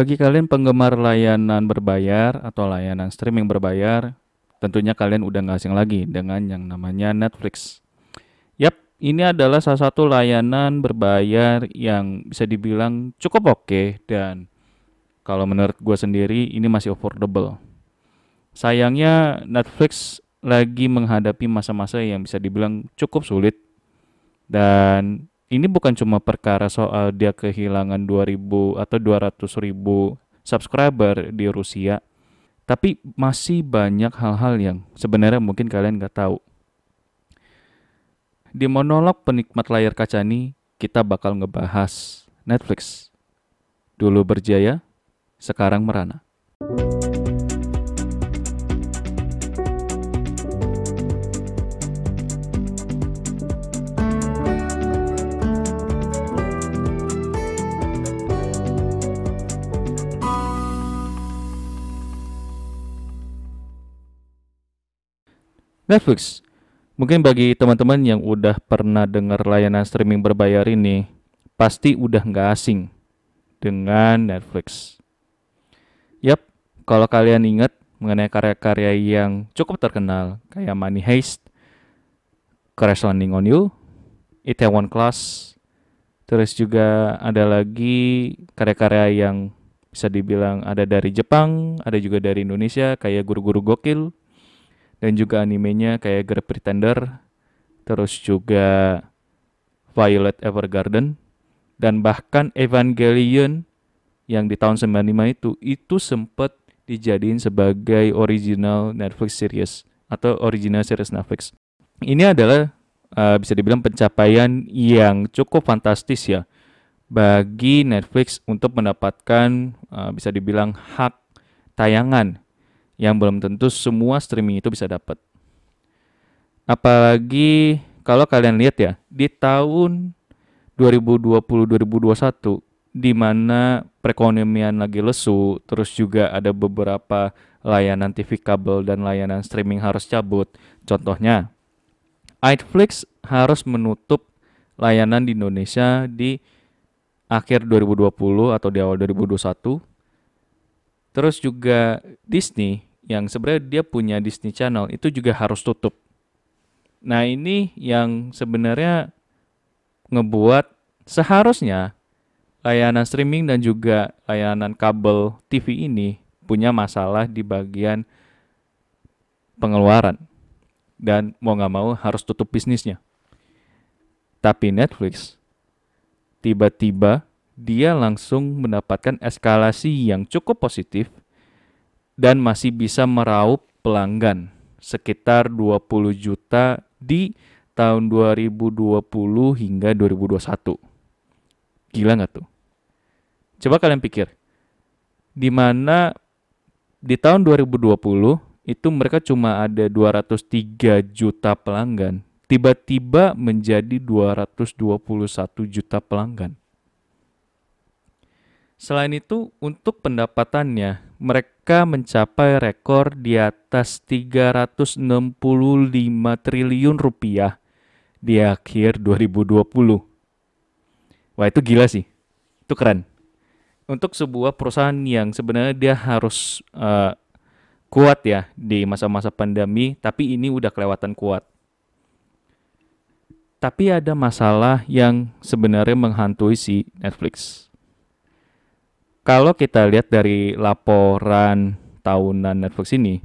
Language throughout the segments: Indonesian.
Bagi kalian penggemar layanan berbayar atau layanan streaming berbayar, tentunya kalian udah nggak asing lagi dengan yang namanya Netflix. Yap, ini adalah salah satu layanan berbayar yang bisa dibilang cukup oke dan kalau menurut gue sendiri ini masih affordable. Sayangnya Netflix lagi menghadapi masa-masa yang bisa dibilang cukup sulit dan ini bukan cuma perkara soal dia kehilangan 2000 atau 200 ribu subscriber di Rusia, tapi masih banyak hal-hal yang sebenarnya mungkin kalian nggak tahu. Di monolog penikmat layar kaca ini, kita bakal ngebahas Netflix. Dulu berjaya, sekarang merana. Netflix. Mungkin bagi teman-teman yang udah pernah dengar layanan streaming berbayar ini, pasti udah nggak asing dengan Netflix. Yap, kalau kalian ingat mengenai karya-karya yang cukup terkenal, kayak Money Heist, Crash Landing on You, Itaewon Class, terus juga ada lagi karya-karya yang bisa dibilang ada dari Jepang, ada juga dari Indonesia, kayak Guru-Guru Gokil, dan juga animenya kayak Great Pretender terus juga Violet Evergarden dan bahkan Evangelion yang di tahun 95 itu itu sempat dijadiin sebagai original Netflix series atau original series Netflix. Ini adalah uh, bisa dibilang pencapaian yang cukup fantastis ya bagi Netflix untuk mendapatkan uh, bisa dibilang hak tayangan yang belum tentu semua streaming itu bisa dapat. Apalagi kalau kalian lihat ya, di tahun 2020-2021 di mana perekonomian lagi lesu, terus juga ada beberapa layanan TV kabel dan layanan streaming harus cabut. Contohnya, Netflix harus menutup layanan di Indonesia di akhir 2020 atau di awal 2021. Terus juga Disney yang sebenarnya dia punya Disney Channel itu juga harus tutup. Nah ini yang sebenarnya ngebuat seharusnya layanan streaming dan juga layanan kabel TV ini punya masalah di bagian pengeluaran dan mau nggak mau harus tutup bisnisnya. Tapi Netflix tiba-tiba dia langsung mendapatkan eskalasi yang cukup positif dan masih bisa meraup pelanggan sekitar 20 juta di tahun 2020 hingga 2021. Gila nggak tuh? Coba kalian pikir, di mana di tahun 2020 itu mereka cuma ada 203 juta pelanggan, tiba-tiba menjadi 221 juta pelanggan. Selain itu, untuk pendapatannya, mereka mencapai rekor di atas 365 triliun rupiah di akhir 2020. Wah itu gila sih, itu keren. Untuk sebuah perusahaan yang sebenarnya dia harus uh, kuat ya di masa-masa pandemi, tapi ini udah kelewatan kuat. Tapi ada masalah yang sebenarnya menghantui si Netflix kalau kita lihat dari laporan tahunan Netflix ini,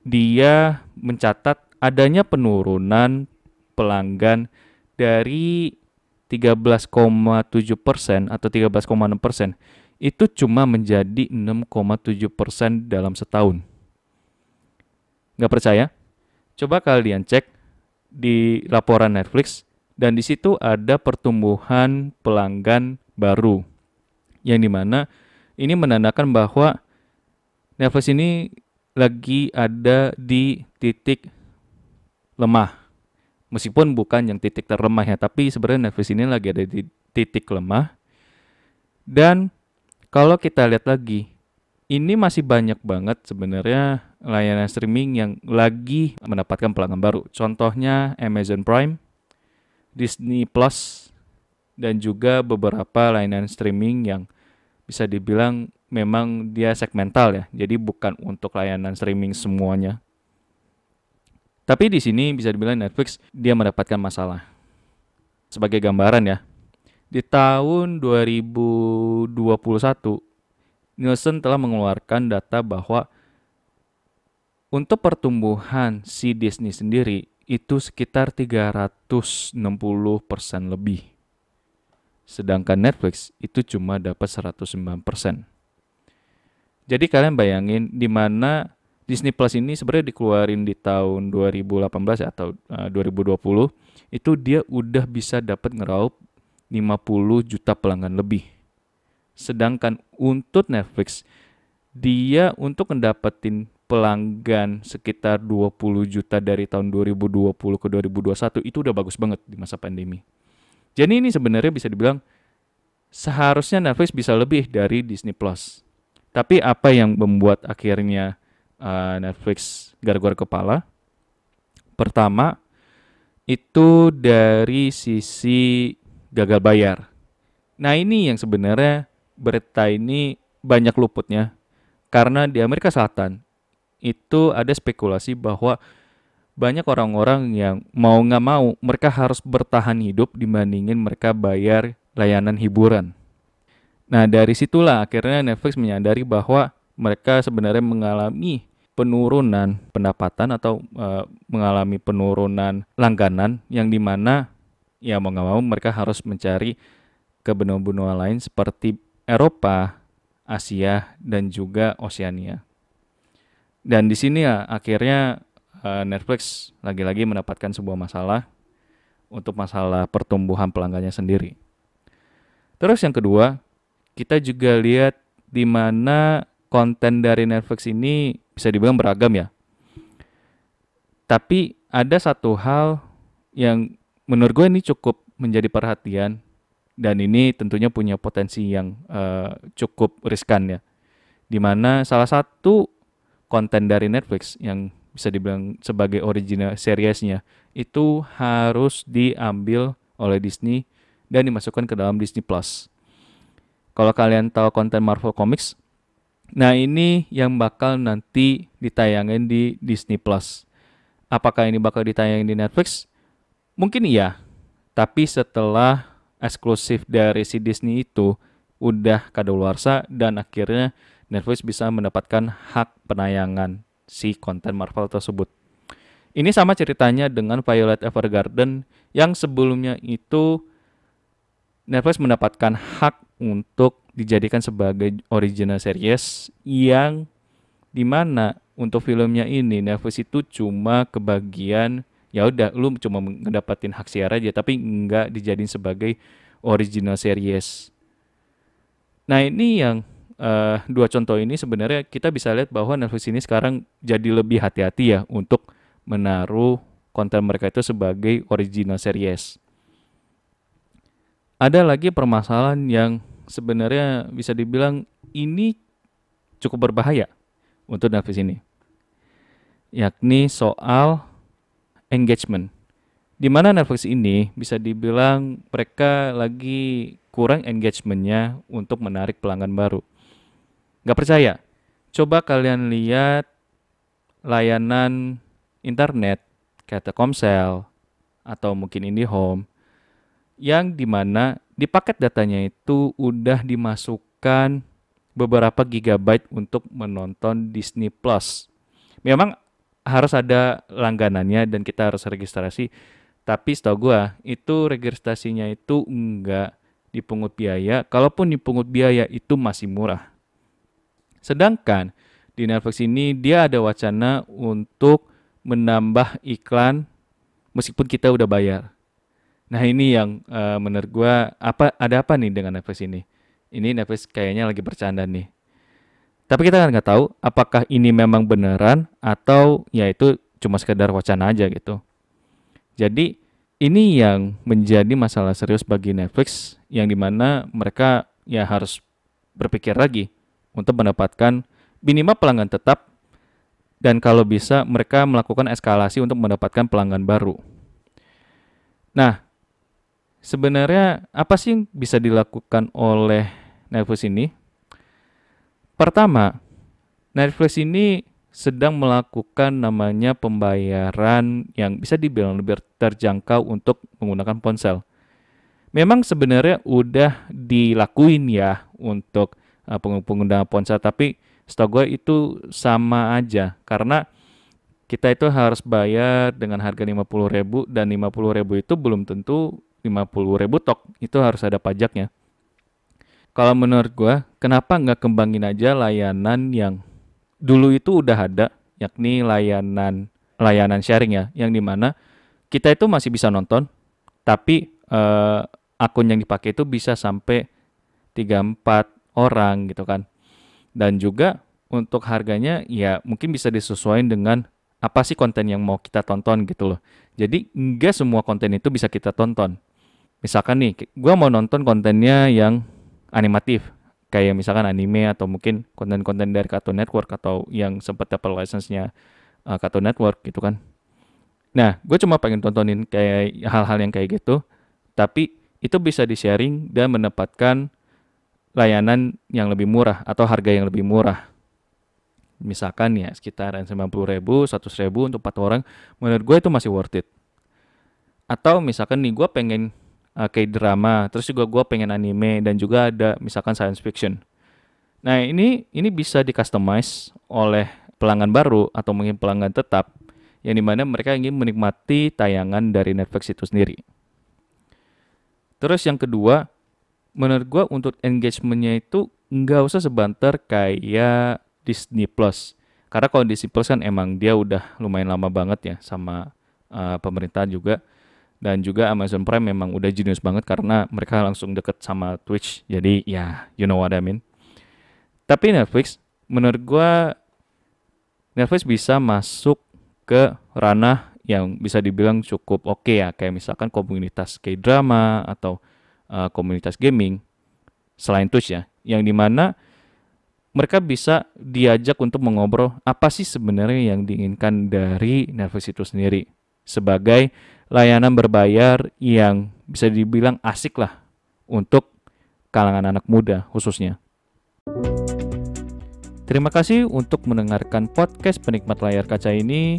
dia mencatat adanya penurunan pelanggan dari 13,7 persen atau 13,6 persen itu cuma menjadi 6,7 persen dalam setahun. Nggak percaya? Coba kalian cek di laporan Netflix dan di situ ada pertumbuhan pelanggan baru yang di mana ini menandakan bahwa Netflix ini lagi ada di titik lemah. Meskipun bukan yang titik terlemah ya, tapi sebenarnya Netflix ini lagi ada di titik lemah. Dan kalau kita lihat lagi, ini masih banyak banget sebenarnya layanan streaming yang lagi mendapatkan pelanggan baru. Contohnya Amazon Prime, Disney Plus, dan juga beberapa layanan streaming yang bisa dibilang memang dia segmental ya, jadi bukan untuk layanan streaming semuanya. Tapi di sini bisa dibilang Netflix dia mendapatkan masalah. Sebagai gambaran ya, di tahun 2021 Nielsen telah mengeluarkan data bahwa untuk pertumbuhan si Disney sendiri itu sekitar 360% lebih. Sedangkan Netflix itu cuma dapat 109%. Jadi kalian bayangin di mana Disney Plus ini sebenarnya dikeluarin di tahun 2018 ya, atau uh, 2020 itu dia udah bisa dapat ngeraup 50 juta pelanggan lebih. Sedangkan untuk Netflix dia untuk mendapetin pelanggan sekitar 20 juta dari tahun 2020 ke 2021 itu udah bagus banget di masa pandemi. Jadi ini sebenarnya bisa dibilang seharusnya Netflix bisa lebih dari Disney Plus. Tapi apa yang membuat akhirnya uh, Netflix gargor kepala? Pertama, itu dari sisi gagal bayar. Nah ini yang sebenarnya berita ini banyak luputnya karena di Amerika Selatan itu ada spekulasi bahwa banyak orang-orang yang mau nggak mau mereka harus bertahan hidup dibandingin mereka bayar layanan hiburan. Nah dari situlah akhirnya Netflix menyadari bahwa mereka sebenarnya mengalami penurunan pendapatan atau uh, mengalami penurunan langganan yang di mana ya mau nggak mau mereka harus mencari ke benua-benua lain seperti Eropa, Asia dan juga Oseania. Dan di sini ya akhirnya uh, Netflix lagi-lagi mendapatkan sebuah masalah untuk masalah pertumbuhan pelanggannya sendiri. Terus yang kedua, kita juga lihat di mana konten dari Netflix ini bisa dibilang beragam ya. Tapi ada satu hal yang menurut gue ini cukup menjadi perhatian dan ini tentunya punya potensi yang uh, cukup riskan ya. Di mana salah satu konten dari Netflix yang bisa dibilang sebagai original seriesnya itu harus diambil oleh Disney dan dimasukkan ke dalam Disney Plus. Kalau kalian tahu konten Marvel Comics, nah ini yang bakal nanti ditayangin di Disney Plus. Apakah ini bakal ditayangin di Netflix? Mungkin iya, tapi setelah eksklusif dari si Disney itu udah kadaluarsa dan akhirnya Netflix bisa mendapatkan hak penayangan si konten Marvel tersebut. Ini sama ceritanya dengan Violet Evergarden yang sebelumnya itu Netflix mendapatkan hak untuk dijadikan sebagai original series yang di mana untuk filmnya ini Netflix itu cuma kebagian ya udah lu cuma ngedapatin hak siar aja tapi nggak dijadiin sebagai original series. Nah ini yang uh, dua contoh ini sebenarnya kita bisa lihat bahwa Netflix ini sekarang jadi lebih hati-hati ya untuk menaruh konten mereka itu sebagai original series. Ada lagi permasalahan yang sebenarnya bisa dibilang ini cukup berbahaya untuk Netflix ini. Yakni soal engagement. Di mana Netflix ini bisa dibilang mereka lagi kurang engagementnya untuk menarik pelanggan baru. Gak percaya? Coba kalian lihat layanan internet kayak Telkomsel atau mungkin IndiHome yang di mana di paket datanya itu udah dimasukkan beberapa gigabyte untuk menonton Disney Plus. Memang harus ada langganannya dan kita harus registrasi. Tapi setahu gue itu registrasinya itu enggak dipungut biaya. Kalaupun dipungut biaya itu masih murah. Sedangkan di Netflix ini dia ada wacana untuk menambah iklan meskipun kita udah bayar. Nah ini yang uh, menurut gue apa ada apa nih dengan Netflix ini? Ini Netflix kayaknya lagi bercanda nih. Tapi kita kan nggak tahu apakah ini memang beneran atau ya itu cuma sekedar wacana aja gitu. Jadi ini yang menjadi masalah serius bagi Netflix yang di mana mereka ya harus berpikir lagi untuk mendapatkan minimal pelanggan tetap dan kalau bisa mereka melakukan eskalasi untuk mendapatkan pelanggan baru. Nah, sebenarnya apa sih yang bisa dilakukan oleh Netflix ini? Pertama, Netflix ini sedang melakukan namanya pembayaran yang bisa dibilang lebih terjangkau untuk menggunakan ponsel. Memang sebenarnya udah dilakuin ya untuk uh, pengguna ponsel, tapi setahu gue itu sama aja karena kita itu harus bayar dengan harga 50.000 dan 50.000 itu belum tentu 50.000 tok, itu harus ada pajaknya. Kalau menurut gue, kenapa nggak kembangin aja layanan yang dulu itu udah ada yakni layanan layanan sharing ya yang di mana kita itu masih bisa nonton tapi uh, akun yang dipakai itu bisa sampai 3-4 orang gitu kan. Dan juga untuk harganya ya mungkin bisa disesuaikan dengan apa sih konten yang mau kita tonton gitu loh. Jadi enggak semua konten itu bisa kita tonton. Misalkan nih gue mau nonton kontennya yang animatif. Kayak misalkan anime atau mungkin konten-konten dari Cartoon Network atau yang sempat dapat license-nya uh, Cartoon Network gitu kan. Nah, gue cuma pengen tontonin kayak hal-hal yang kayak gitu, tapi itu bisa di-sharing dan mendapatkan layanan yang lebih murah atau harga yang lebih murah. Misalkan ya sekitaran 90 ribu, 100 ribu untuk 4 orang, menurut gue itu masih worth it. Atau misalkan nih gue pengen uh, kayak drama, terus juga gue pengen anime dan juga ada misalkan science fiction. Nah ini ini bisa di customize oleh pelanggan baru atau mungkin pelanggan tetap yang di mana mereka ingin menikmati tayangan dari Netflix itu sendiri. Terus yang kedua, menurut gue untuk engagementnya itu nggak usah sebanter kayak Disney Plus. Karena kalau Disney Plus kan emang dia udah lumayan lama banget ya sama uh, pemerintah juga. Dan juga Amazon Prime memang udah jenius banget karena mereka langsung deket sama Twitch. Jadi ya you know what I mean. Tapi Netflix menurut gue Netflix bisa masuk ke ranah yang bisa dibilang cukup oke okay ya. Kayak misalkan komunitas K-drama atau uh, komunitas gaming selain Twitch ya yang di mana mereka bisa diajak untuk mengobrol apa sih sebenarnya yang diinginkan dari Netflix itu sendiri sebagai layanan berbayar yang bisa dibilang asik lah untuk kalangan anak muda khususnya. Terima kasih untuk mendengarkan podcast penikmat layar kaca ini.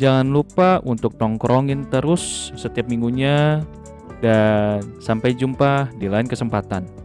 Jangan lupa untuk nongkrongin terus setiap minggunya dan sampai jumpa di lain kesempatan.